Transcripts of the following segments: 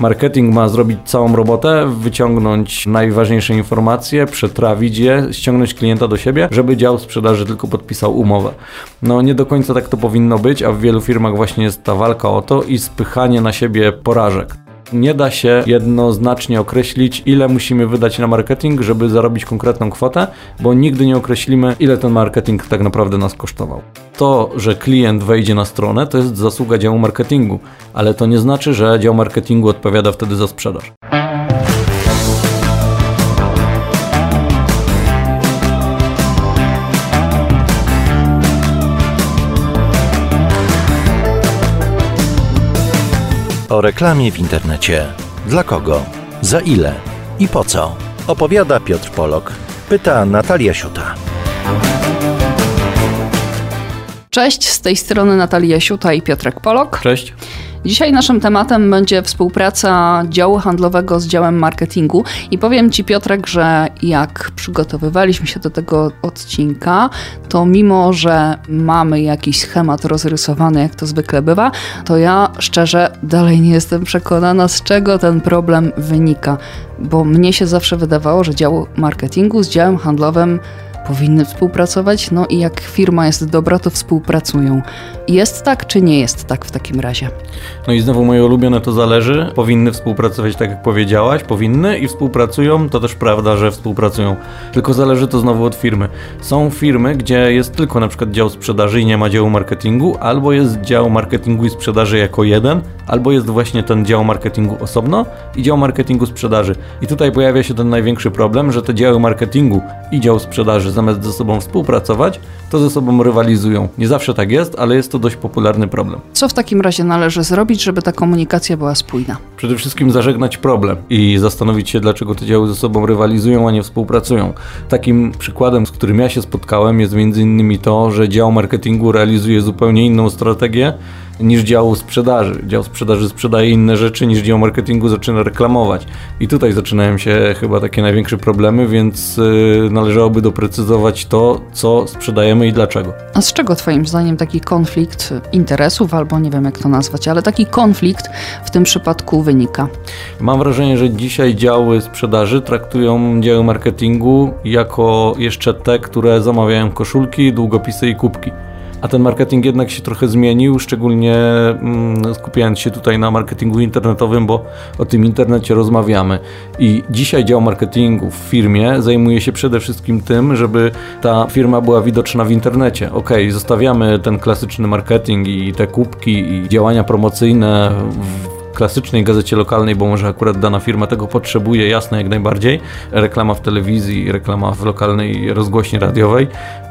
Marketing ma zrobić całą robotę, wyciągnąć najważniejsze informacje, przetrawić je, ściągnąć klienta do siebie, żeby dział sprzedaży tylko podpisał umowę. No nie do końca tak to powinno być, a w wielu firmach właśnie jest ta walka o to i spychanie na siebie porażek. Nie da się jednoznacznie określić, ile musimy wydać na marketing, żeby zarobić konkretną kwotę, bo nigdy nie określimy, ile ten marketing tak naprawdę nas kosztował. To, że klient wejdzie na stronę, to jest zasługa działu marketingu, ale to nie znaczy, że dział marketingu odpowiada wtedy za sprzedaż. O reklamie w internecie. Dla kogo? Za ile? I po co? Opowiada Piotr Polok. Pyta Natalia Siuta. Cześć, z tej strony Natalia Siuta i Piotrek Polok. Cześć. Dzisiaj naszym tematem będzie współpraca działu handlowego z działem marketingu. I powiem Ci Piotrek, że jak przygotowywaliśmy się do tego odcinka, to mimo, że mamy jakiś schemat rozrysowany, jak to zwykle bywa, to ja szczerze dalej nie jestem przekonana, z czego ten problem wynika, bo mnie się zawsze wydawało, że dział marketingu z działem handlowym powinny współpracować, no i jak firma jest dobra, to współpracują. Jest tak, czy nie jest tak w takim razie? No i znowu moje ulubione to zależy. Powinny współpracować tak jak powiedziałaś, powinny i współpracują, to też prawda, że współpracują. Tylko zależy to znowu od firmy. Są firmy, gdzie jest tylko na przykład dział sprzedaży i nie ma działu marketingu, albo jest dział marketingu i sprzedaży jako jeden, albo jest właśnie ten dział marketingu osobno i dział marketingu sprzedaży. I tutaj pojawia się ten największy problem, że te działy marketingu i dział sprzedaży zamiast ze sobą współpracować, to ze sobą rywalizują. Nie zawsze tak jest, ale jest to dość popularny problem. Co w takim razie należy zrobić, żeby ta komunikacja była spójna? Przede wszystkim zażegnać problem i zastanowić się, dlaczego te działy ze sobą rywalizują, a nie współpracują. Takim przykładem, z którym ja się spotkałem, jest między innymi to, że dział marketingu realizuje zupełnie inną strategię niż dział sprzedaży. Dział sprzedaży sprzedaje inne rzeczy niż dział marketingu zaczyna reklamować. I tutaj zaczynają się chyba takie największe problemy, więc yy, należałoby doprecyzować to, co sprzedajemy i dlaczego. A z czego Twoim zdaniem taki konflikt interesów, albo nie wiem jak to nazwać, ale taki konflikt w tym przypadku wynika? Mam wrażenie, że dzisiaj działy sprzedaży traktują działy marketingu jako jeszcze te, które zamawiają koszulki, długopisy i kubki a ten marketing jednak się trochę zmienił, szczególnie mm, skupiając się tutaj na marketingu internetowym, bo o tym internecie rozmawiamy. I dzisiaj dział marketingu w firmie zajmuje się przede wszystkim tym, żeby ta firma była widoczna w internecie. Ok, zostawiamy ten klasyczny marketing i te kubki i działania promocyjne w klasycznej gazecie lokalnej, bo może akurat dana firma tego potrzebuje, jasne jak najbardziej. Reklama w telewizji, reklama w lokalnej rozgłośni radiowej,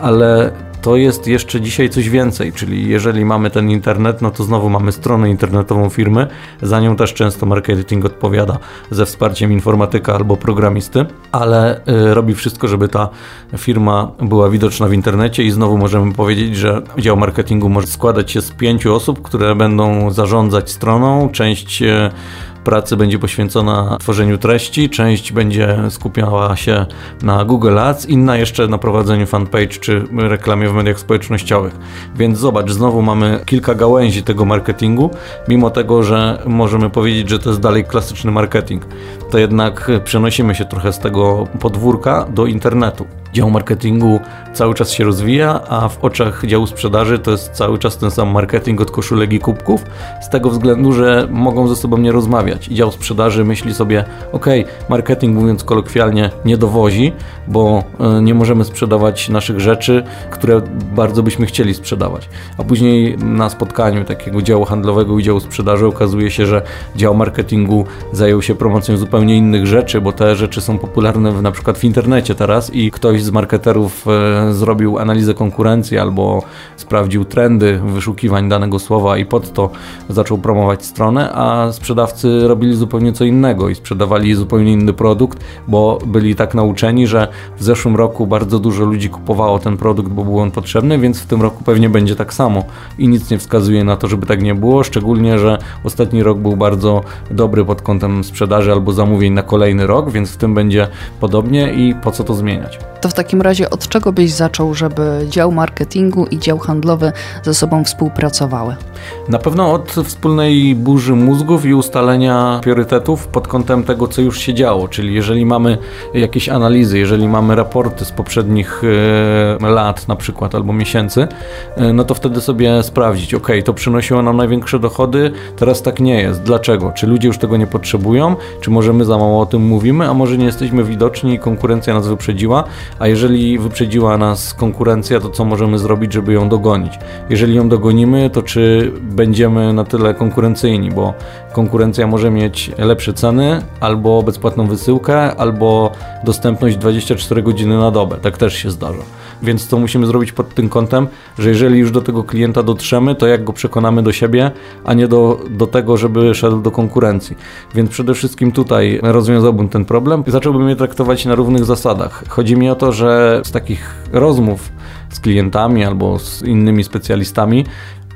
ale to jest jeszcze dzisiaj coś więcej, czyli jeżeli mamy ten internet, no to znowu mamy stronę internetową firmy, za nią też często marketing odpowiada ze wsparciem informatyka albo programisty, ale y, robi wszystko, żeby ta firma była widoczna w internecie i znowu możemy powiedzieć, że dział marketingu może składać się z pięciu osób, które będą zarządzać stroną, część y, pracy będzie poświęcona tworzeniu treści, część będzie skupiała się na Google Ads, inna jeszcze na prowadzeniu fanpage czy reklamie w mediach społecznościowych. Więc zobacz, znowu mamy kilka gałęzi tego marketingu, mimo tego, że możemy powiedzieć, że to jest dalej klasyczny marketing. To jednak przenosimy się trochę z tego podwórka do internetu dział marketingu cały czas się rozwija, a w oczach działu sprzedaży to jest cały czas ten sam marketing od koszulek i kubków, z tego względu, że mogą ze sobą nie rozmawiać. I dział sprzedaży myśli sobie, ok, marketing mówiąc kolokwialnie nie dowozi, bo e, nie możemy sprzedawać naszych rzeczy, które bardzo byśmy chcieli sprzedawać. A później na spotkaniu takiego działu handlowego i działu sprzedaży okazuje się, że dział marketingu zajął się promocją zupełnie innych rzeczy, bo te rzeczy są popularne w, na przykład w internecie teraz i ktoś z marketerów e, zrobił analizę konkurencji albo sprawdził trendy wyszukiwań danego słowa i pod to zaczął promować stronę, a sprzedawcy robili zupełnie co innego i sprzedawali zupełnie inny produkt, bo byli tak nauczeni, że w zeszłym roku bardzo dużo ludzi kupowało ten produkt, bo był on potrzebny, więc w tym roku pewnie będzie tak samo. I nic nie wskazuje na to, żeby tak nie było, szczególnie, że ostatni rok był bardzo dobry pod kątem sprzedaży albo zamówień zamówień na kolejny rok, więc w tym będzie podobnie i po co to zmieniać. To w takim razie od czego byś zaczął, żeby dział marketingu i dział handlowy ze sobą współpracowały? Na pewno od wspólnej burzy mózgów i ustalenia priorytetów pod kątem tego, co już się działo. Czyli jeżeli mamy jakieś analizy, jeżeli mamy raporty z poprzednich e, lat na przykład albo miesięcy, e, no to wtedy sobie sprawdzić, ok, to przynosiło nam największe dochody, teraz tak nie jest. Dlaczego? Czy ludzie już tego nie potrzebują? Czy może my za mało o tym mówimy, a może nie jesteśmy widoczni konkurencja nas wyprzedziła? A jeżeli wyprzedziła nas konkurencja, to co możemy zrobić, żeby ją dogonić? Jeżeli ją dogonimy, to czy będziemy na tyle konkurencyjni, bo konkurencja może mieć lepsze ceny, albo bezpłatną wysyłkę, albo dostępność 24 godziny na dobę. Tak też się zdarza. Więc co musimy zrobić pod tym kątem, że jeżeli już do tego klienta dotrzemy, to jak go przekonamy do siebie, a nie do, do tego, żeby szedł do konkurencji. Więc przede wszystkim tutaj rozwiązałbym ten problem i zacząłbym je traktować na równych zasadach. Chodzi mi o to, że z takich rozmów z klientami albo z innymi specjalistami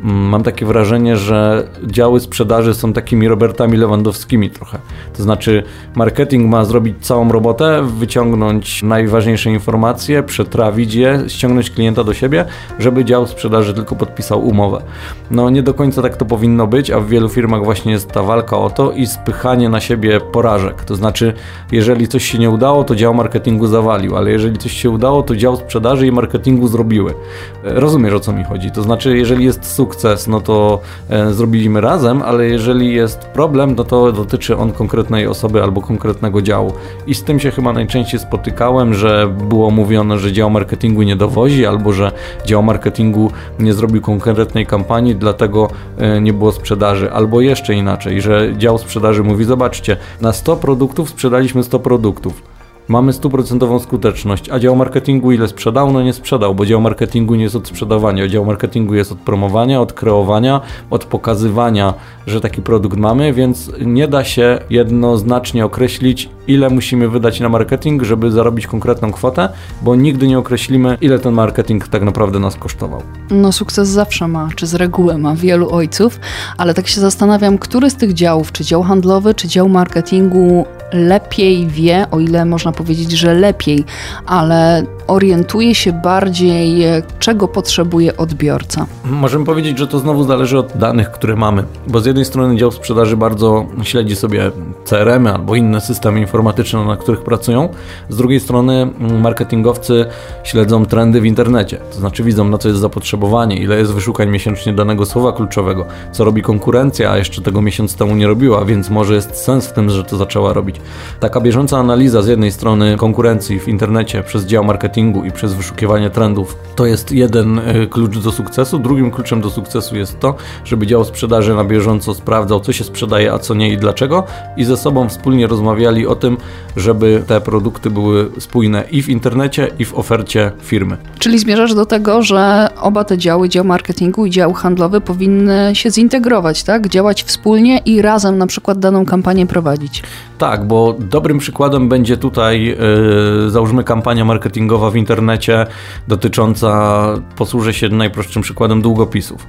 mam takie wrażenie, że działy sprzedaży są takimi Robertami Lewandowskimi trochę. To znaczy, marketing ma zrobić całą robotę, wyciągnąć najważniejsze informacje, przetrawić je, ściągnąć klienta do siebie, żeby dział sprzedaży tylko podpisał umowę. No nie do końca tak to powinno być, a w wielu firmach właśnie jest ta walka o to i spychanie na siebie porażek. To znaczy, jeżeli coś się nie udało, to dział marketingu zawalił, ale jeżeli coś się udało, to dział sprzedaży i marketingu zrobiły. Rozumiesz o co mi chodzi? To znaczy, jeżeli jest sukces, sukces, no to e, zrobiliśmy razem, ale jeżeli jest problem, no to dotyczy on konkretnej osoby albo konkretnego działu. I z tym się chyba najczęściej spotykałem, że było mówione, że dział marketingu nie dowozi, albo że dział marketingu nie zrobił konkretnej kampanii, dlatego e, nie było sprzedaży, albo jeszcze inaczej, że dział sprzedaży mówi: Zobaczcie, na 100 produktów sprzedaliśmy 100 produktów mamy stuprocentową skuteczność, a dział marketingu ile sprzedał? No nie sprzedał, bo dział marketingu nie jest od sprzedawania, dział marketingu jest od promowania, od kreowania, od pokazywania, że taki produkt mamy, więc nie da się jednoznacznie określić, ile musimy wydać na marketing, żeby zarobić konkretną kwotę, bo nigdy nie określimy, ile ten marketing tak naprawdę nas kosztował. No sukces zawsze ma, czy z reguły ma wielu ojców, ale tak się zastanawiam, który z tych działów, czy dział handlowy, czy dział marketingu lepiej wie, o ile można powiedzieć, że lepiej, ale orientuje się bardziej, czego potrzebuje odbiorca. Możemy powiedzieć, że to znowu zależy od danych, które mamy, bo z jednej strony dział sprzedaży bardzo śledzi sobie CRM albo inne systemy informatyczne, na których pracują, z drugiej strony marketingowcy śledzą trendy w internecie, to znaczy widzą na co jest zapotrzebowanie, ile jest wyszukań miesięcznie danego słowa kluczowego, co robi konkurencja, a jeszcze tego miesiąc temu nie robiła, więc może jest sens w tym, że to zaczęła robić. Taka bieżąca analiza z jednej strony konkurencji w internecie przez dział marketingu i przez wyszukiwanie trendów to jest jeden y, klucz do sukcesu. Drugim kluczem do sukcesu jest to, żeby dział sprzedaży na bieżąco sprawdzał, co się sprzedaje, a co nie i dlaczego, i ze sobą wspólnie rozmawiali o tym, żeby te produkty były spójne i w internecie, i w ofercie firmy. Czyli zmierzasz do tego, że oba te działy, dział marketingu i dział handlowy, powinny się zintegrować, tak? Działać wspólnie i razem na przykład daną kampanię prowadzić. Tak, bo dobrym przykładem będzie tutaj, yy, załóżmy, kampania marketingowa w internecie dotycząca, posłużę się najprostszym przykładem długopisów,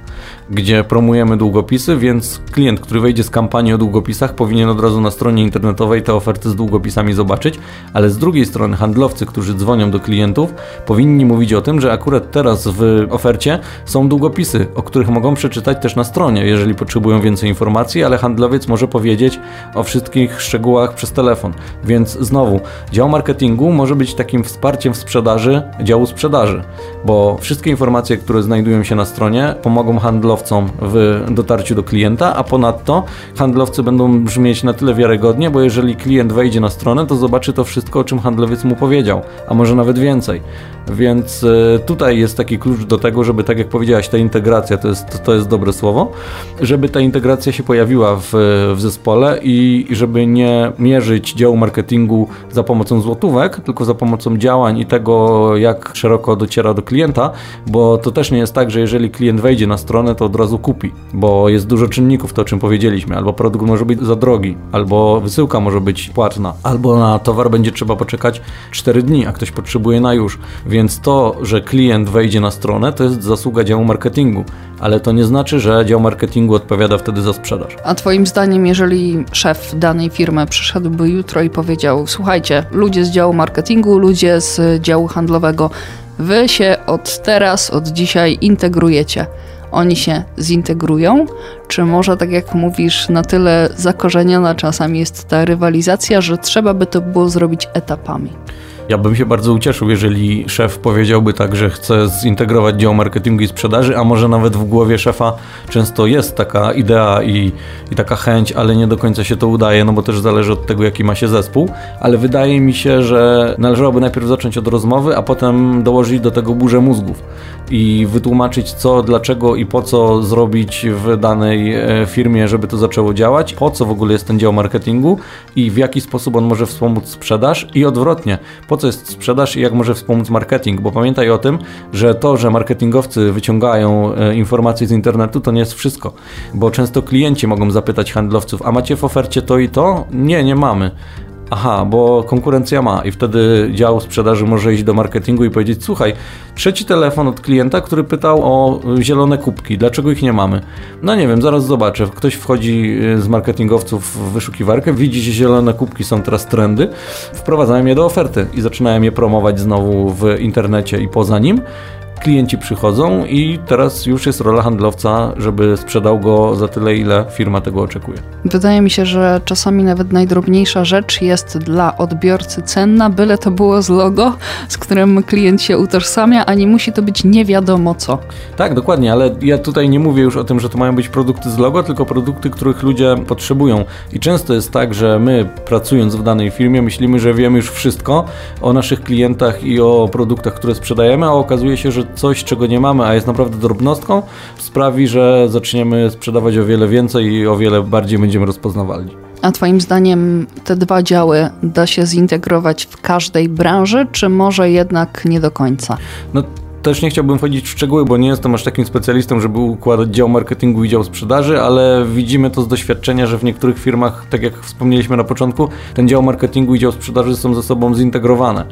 gdzie promujemy długopisy, więc klient, który wejdzie z kampanii o długopisach, powinien od razu na stronie internetowej te oferty z długopisami zobaczyć, ale z drugiej strony handlowcy, którzy dzwonią do klientów, powinni mówić o tym, że akurat teraz w ofercie są długopisy, o których mogą przeczytać też na stronie, jeżeli potrzebują więcej informacji, ale handlowiec może powiedzieć o wszystkich szczegółach przez telefon. Więc znowu, dział marketingu może być takim wsparciem w sprzedaży działu sprzedaży, bo wszystkie informacje, które znajdują się na stronie, pomogą handlowcom w dotarciu do klienta, a ponadto handlowcy będą brzmieć na tyle wiarygodnie, bo jeżeli klient wejdzie na stronę, to zobaczy to wszystko, o czym handlowiec mu powiedział, a może nawet więcej. Więc e, tutaj jest taki klucz do tego, żeby tak jak powiedziałaś, ta integracja to jest, to jest dobre słowo, żeby ta integracja się pojawiła w, w zespole i żeby nie mierzyć działu marketingu za pomocą złotówek, tylko za pomocą działań i tego, jak szeroko dociera do klienta, bo to też nie jest tak, że jeżeli klient wejdzie na stronę, to od razu kupi, bo jest dużo czynników, to o czym powiedzieliśmy, albo produkt może być za drogi, albo bo wysyłka może być płatna, albo na towar będzie trzeba poczekać 4 dni, a ktoś potrzebuje na już. Więc to, że klient wejdzie na stronę, to jest zasługa działu marketingu, ale to nie znaczy, że dział marketingu odpowiada wtedy za sprzedaż. A Twoim zdaniem, jeżeli szef danej firmy przyszedłby jutro i powiedział: Słuchajcie, ludzie z działu marketingu, ludzie z działu handlowego, wy się od teraz, od dzisiaj integrujecie oni się zintegrują? Czy może, tak jak mówisz, na tyle zakorzeniona czasami jest ta rywalizacja, że trzeba by to było zrobić etapami? Ja bym się bardzo ucieszył, jeżeli szef powiedziałby tak, że chce zintegrować dział marketingu i sprzedaży, a może nawet w głowie szefa często jest taka idea i, i taka chęć, ale nie do końca się to udaje, no bo też zależy od tego, jaki ma się zespół. Ale wydaje mi się, że należałoby najpierw zacząć od rozmowy, a potem dołożyć do tego burzę mózgów i wytłumaczyć co, dlaczego i po co zrobić w danej e, firmie, żeby to zaczęło działać, po co w ogóle jest ten dział marketingu i w jaki sposób on może wspomóc sprzedaż i odwrotnie, po co jest sprzedaż i jak może wspomóc marketing, bo pamiętaj o tym, że to, że marketingowcy wyciągają e, informacje z internetu, to nie jest wszystko, bo często klienci mogą zapytać handlowców, a macie w ofercie to i to? Nie, nie mamy. Aha, bo konkurencja ma i wtedy dział sprzedaży może iść do marketingu i powiedzieć: Słuchaj, trzeci telefon od klienta, który pytał o zielone kubki, dlaczego ich nie mamy? No nie wiem, zaraz zobaczę. Ktoś wchodzi y, z marketingowców w wyszukiwarkę, widzi, że zielone kubki są teraz trendy, wprowadzają je do oferty i zaczynają je promować znowu w internecie i poza nim klienci przychodzą i teraz już jest rola handlowca, żeby sprzedał go za tyle, ile firma tego oczekuje. Wydaje mi się, że czasami nawet najdrobniejsza rzecz jest dla odbiorcy cenna, byle to było z logo, z którym klient się utożsamia, a nie musi to być nie wiadomo co. Tak, dokładnie, ale ja tutaj nie mówię już o tym, że to mają być produkty z logo, tylko produkty, których ludzie potrzebują. I często jest tak, że my pracując w danej firmie myślimy, że wiemy już wszystko o naszych klientach i o produktach, które sprzedajemy, a okazuje się, że coś, czego nie mamy, a jest naprawdę drobnostką, sprawi, że zaczniemy sprzedawać o wiele więcej i o wiele bardziej będziemy rozpoznawalni. A Twoim zdaniem te dwa działy da się zintegrować w każdej branży, czy może jednak nie do końca? No też nie chciałbym wchodzić w szczegóły, bo nie jestem aż takim specjalistą, żeby układać dział marketingu i dział sprzedaży, ale widzimy to z doświadczenia, że w niektórych firmach, tak jak wspomnieliśmy na początku, ten dział marketingu i dział sprzedaży są ze sobą zintegrowane.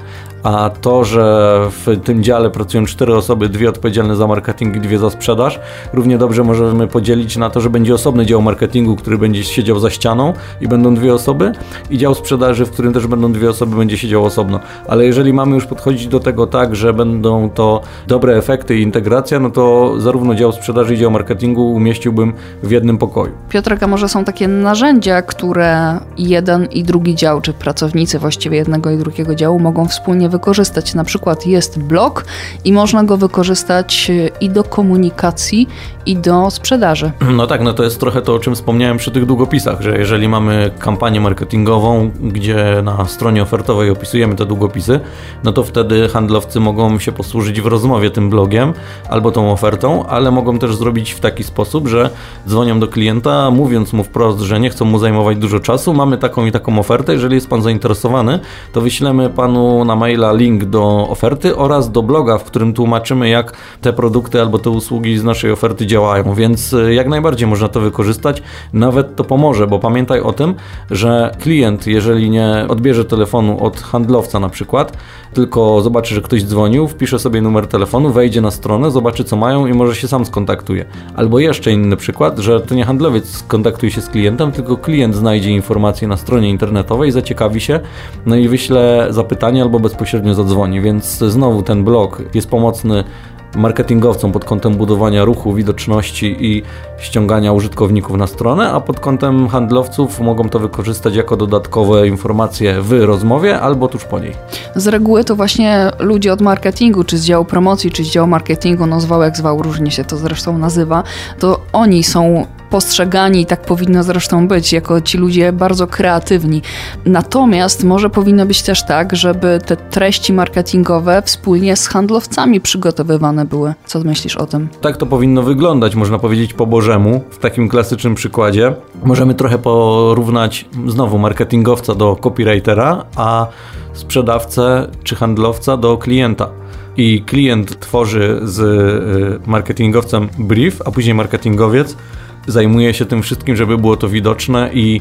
A to, że w tym dziale pracują cztery osoby, dwie odpowiedzialne za marketing i dwie za sprzedaż, równie dobrze możemy podzielić na to, że będzie osobny dział marketingu, który będzie siedział za ścianą i będą dwie osoby, i dział sprzedaży, w którym też będą dwie osoby, będzie siedział osobno. Ale jeżeli mamy już podchodzić do tego tak, że będą to dobre efekty i integracja, no to zarówno dział sprzedaży i dział marketingu umieściłbym w jednym pokoju. Piotrek, a może są takie narzędzia, które jeden i drugi dział, czy pracownicy właściwie jednego i drugiego działu mogą wspólnie wykorzystać. Na przykład jest blog i można go wykorzystać i do komunikacji, i do sprzedaży. No tak, no to jest trochę to, o czym wspomniałem przy tych długopisach, że jeżeli mamy kampanię marketingową, gdzie na stronie ofertowej opisujemy te długopisy, no to wtedy handlowcy mogą się posłużyć w rozmowie tym blogiem albo tą ofertą, ale mogą też zrobić w taki sposób, że dzwonią do klienta, mówiąc mu wprost, że nie chcą mu zajmować dużo czasu, mamy taką i taką ofertę, jeżeli jest pan zainteresowany, to wyślemy panu na maila link do oferty oraz do bloga, w którym tłumaczymy, jak te produkty albo te usługi z naszej oferty działają, więc y, jak najbardziej można to wykorzystać, nawet to pomoże, bo pamiętaj o tym, że klient, jeżeli nie odbierze telefonu od handlowca na przykład, tylko zobaczy, że ktoś dzwonił, wpisze sobie numer telefonu, wejdzie na stronę, zobaczy co mają i może się sam skontaktuje. Albo jeszcze inny przykład, że to nie handlowiec skontaktuje się z klientem, tylko klient znajdzie informacje na stronie internetowej, zaciekawi się, no i wyśle zapytanie albo bezpośrednio zadzwoni, więc znowu ten blog jest pomocny marketingowcom pod kątem budowania ruchu, widoczności i ściągania użytkowników na stronę, a pod kątem handlowców mogą to wykorzystać jako dodatkowe informacje w rozmowie albo tuż po niej. Z reguły to właśnie ludzie od marketingu, czy z działu promocji, czy z działu marketingu, no zwał jak zwał, różnie się to zresztą nazywa, to oni są postrzegani, i tak powinno zresztą być, jako ci ludzie bardzo kreatywni. Natomiast może powinno być też tak, żeby te treści marketingowe wspólnie z handlowcami przygotowywane były. Co myślisz o tym? Tak to powinno wyglądać, można powiedzieć po Bożemu, w takim klasycznym przykładzie. Możemy trochę porównać znowu marketingowca do copywritera, a sprzedawcę czy handlowca do klienta i klient tworzy z y, marketingowcem brief, a później marketingowiec zajmuje się tym wszystkim, żeby było to widoczne i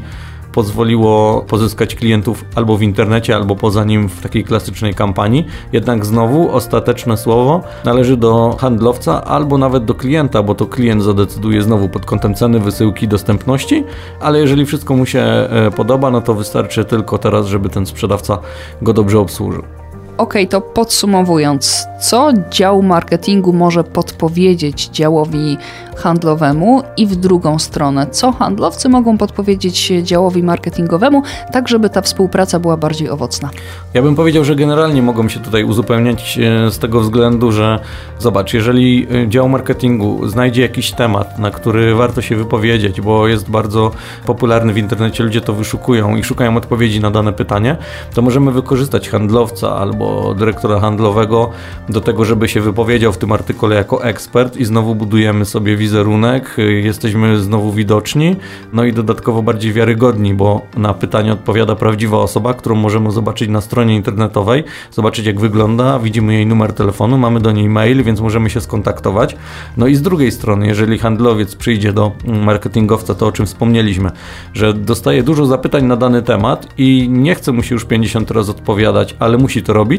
pozwoliło pozyskać klientów albo w internecie, albo poza nim w takiej klasycznej kampanii. Jednak znowu ostateczne słowo należy do handlowca albo nawet do klienta, bo to klient zadecyduje znowu pod kątem ceny, wysyłki, dostępności, ale jeżeli wszystko mu się e, podoba, no to wystarczy tylko teraz, żeby ten sprzedawca go dobrze obsłużył. Ok, to podsumowując, co dział marketingu może podpowiedzieć działowi handlowemu i w drugą stronę, co handlowcy mogą podpowiedzieć działowi marketingowemu, tak żeby ta współpraca była bardziej owocna? Ja bym powiedział, że generalnie mogą się tutaj uzupełniać e, z tego względu, że zobacz, jeżeli e, dział marketingu znajdzie jakiś temat, na który warto się wypowiedzieć, bo jest bardzo popularny w internecie, ludzie to wyszukują i szukają odpowiedzi na dane pytanie, to możemy wykorzystać handlowca albo dyrektora handlowego do tego, żeby się wypowiedział w tym artykule jako ekspert i znowu budujemy sobie wizerunek, jesteśmy znowu widoczni, no i dodatkowo bardziej wiarygodni, bo na pytanie odpowiada prawdziwa osoba, którą możemy zobaczyć na stronie internetowej, zobaczyć jak wygląda, widzimy jej numer telefonu, mamy do niej mail, więc możemy się skontaktować. No i z drugiej strony, jeżeli handlowiec przyjdzie do marketingowca, to o czym wspomnieliśmy, że dostaje dużo zapytań na dany temat i nie chce mu się już 50 razy odpowiadać, ale musi to robić,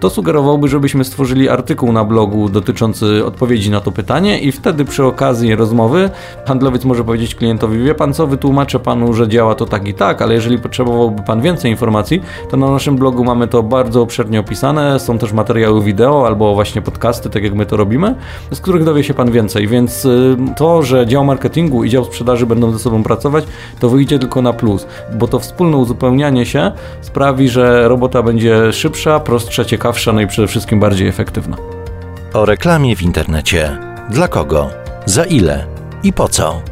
to sugerowałby, żebyśmy stworzyli artykuł na blogu dotyczący odpowiedzi na to pytanie i wtedy przy okazji rozmowy handlowiec może powiedzieć klientowi, wie pan co, wytłumaczę panu, że działa to tak i tak, ale jeżeli potrzebowałby pan więcej informacji, to na naszym blogu mamy to bardzo obszernie opisane, są też materiały wideo albo właśnie podcasty, tak jak my to robimy, z których dowie się pan więcej, więc y, to, że dział marketingu i dział sprzedaży będą ze sobą pracować, to wyjdzie tylko na plus, bo to wspólne uzupełnianie się sprawi, że robota będzie szybsza, prostsza, ciekawsza, no i przede wszystkim bardziej efektywna. O reklamie w internecie. Dla kogo? Za ile? I po co?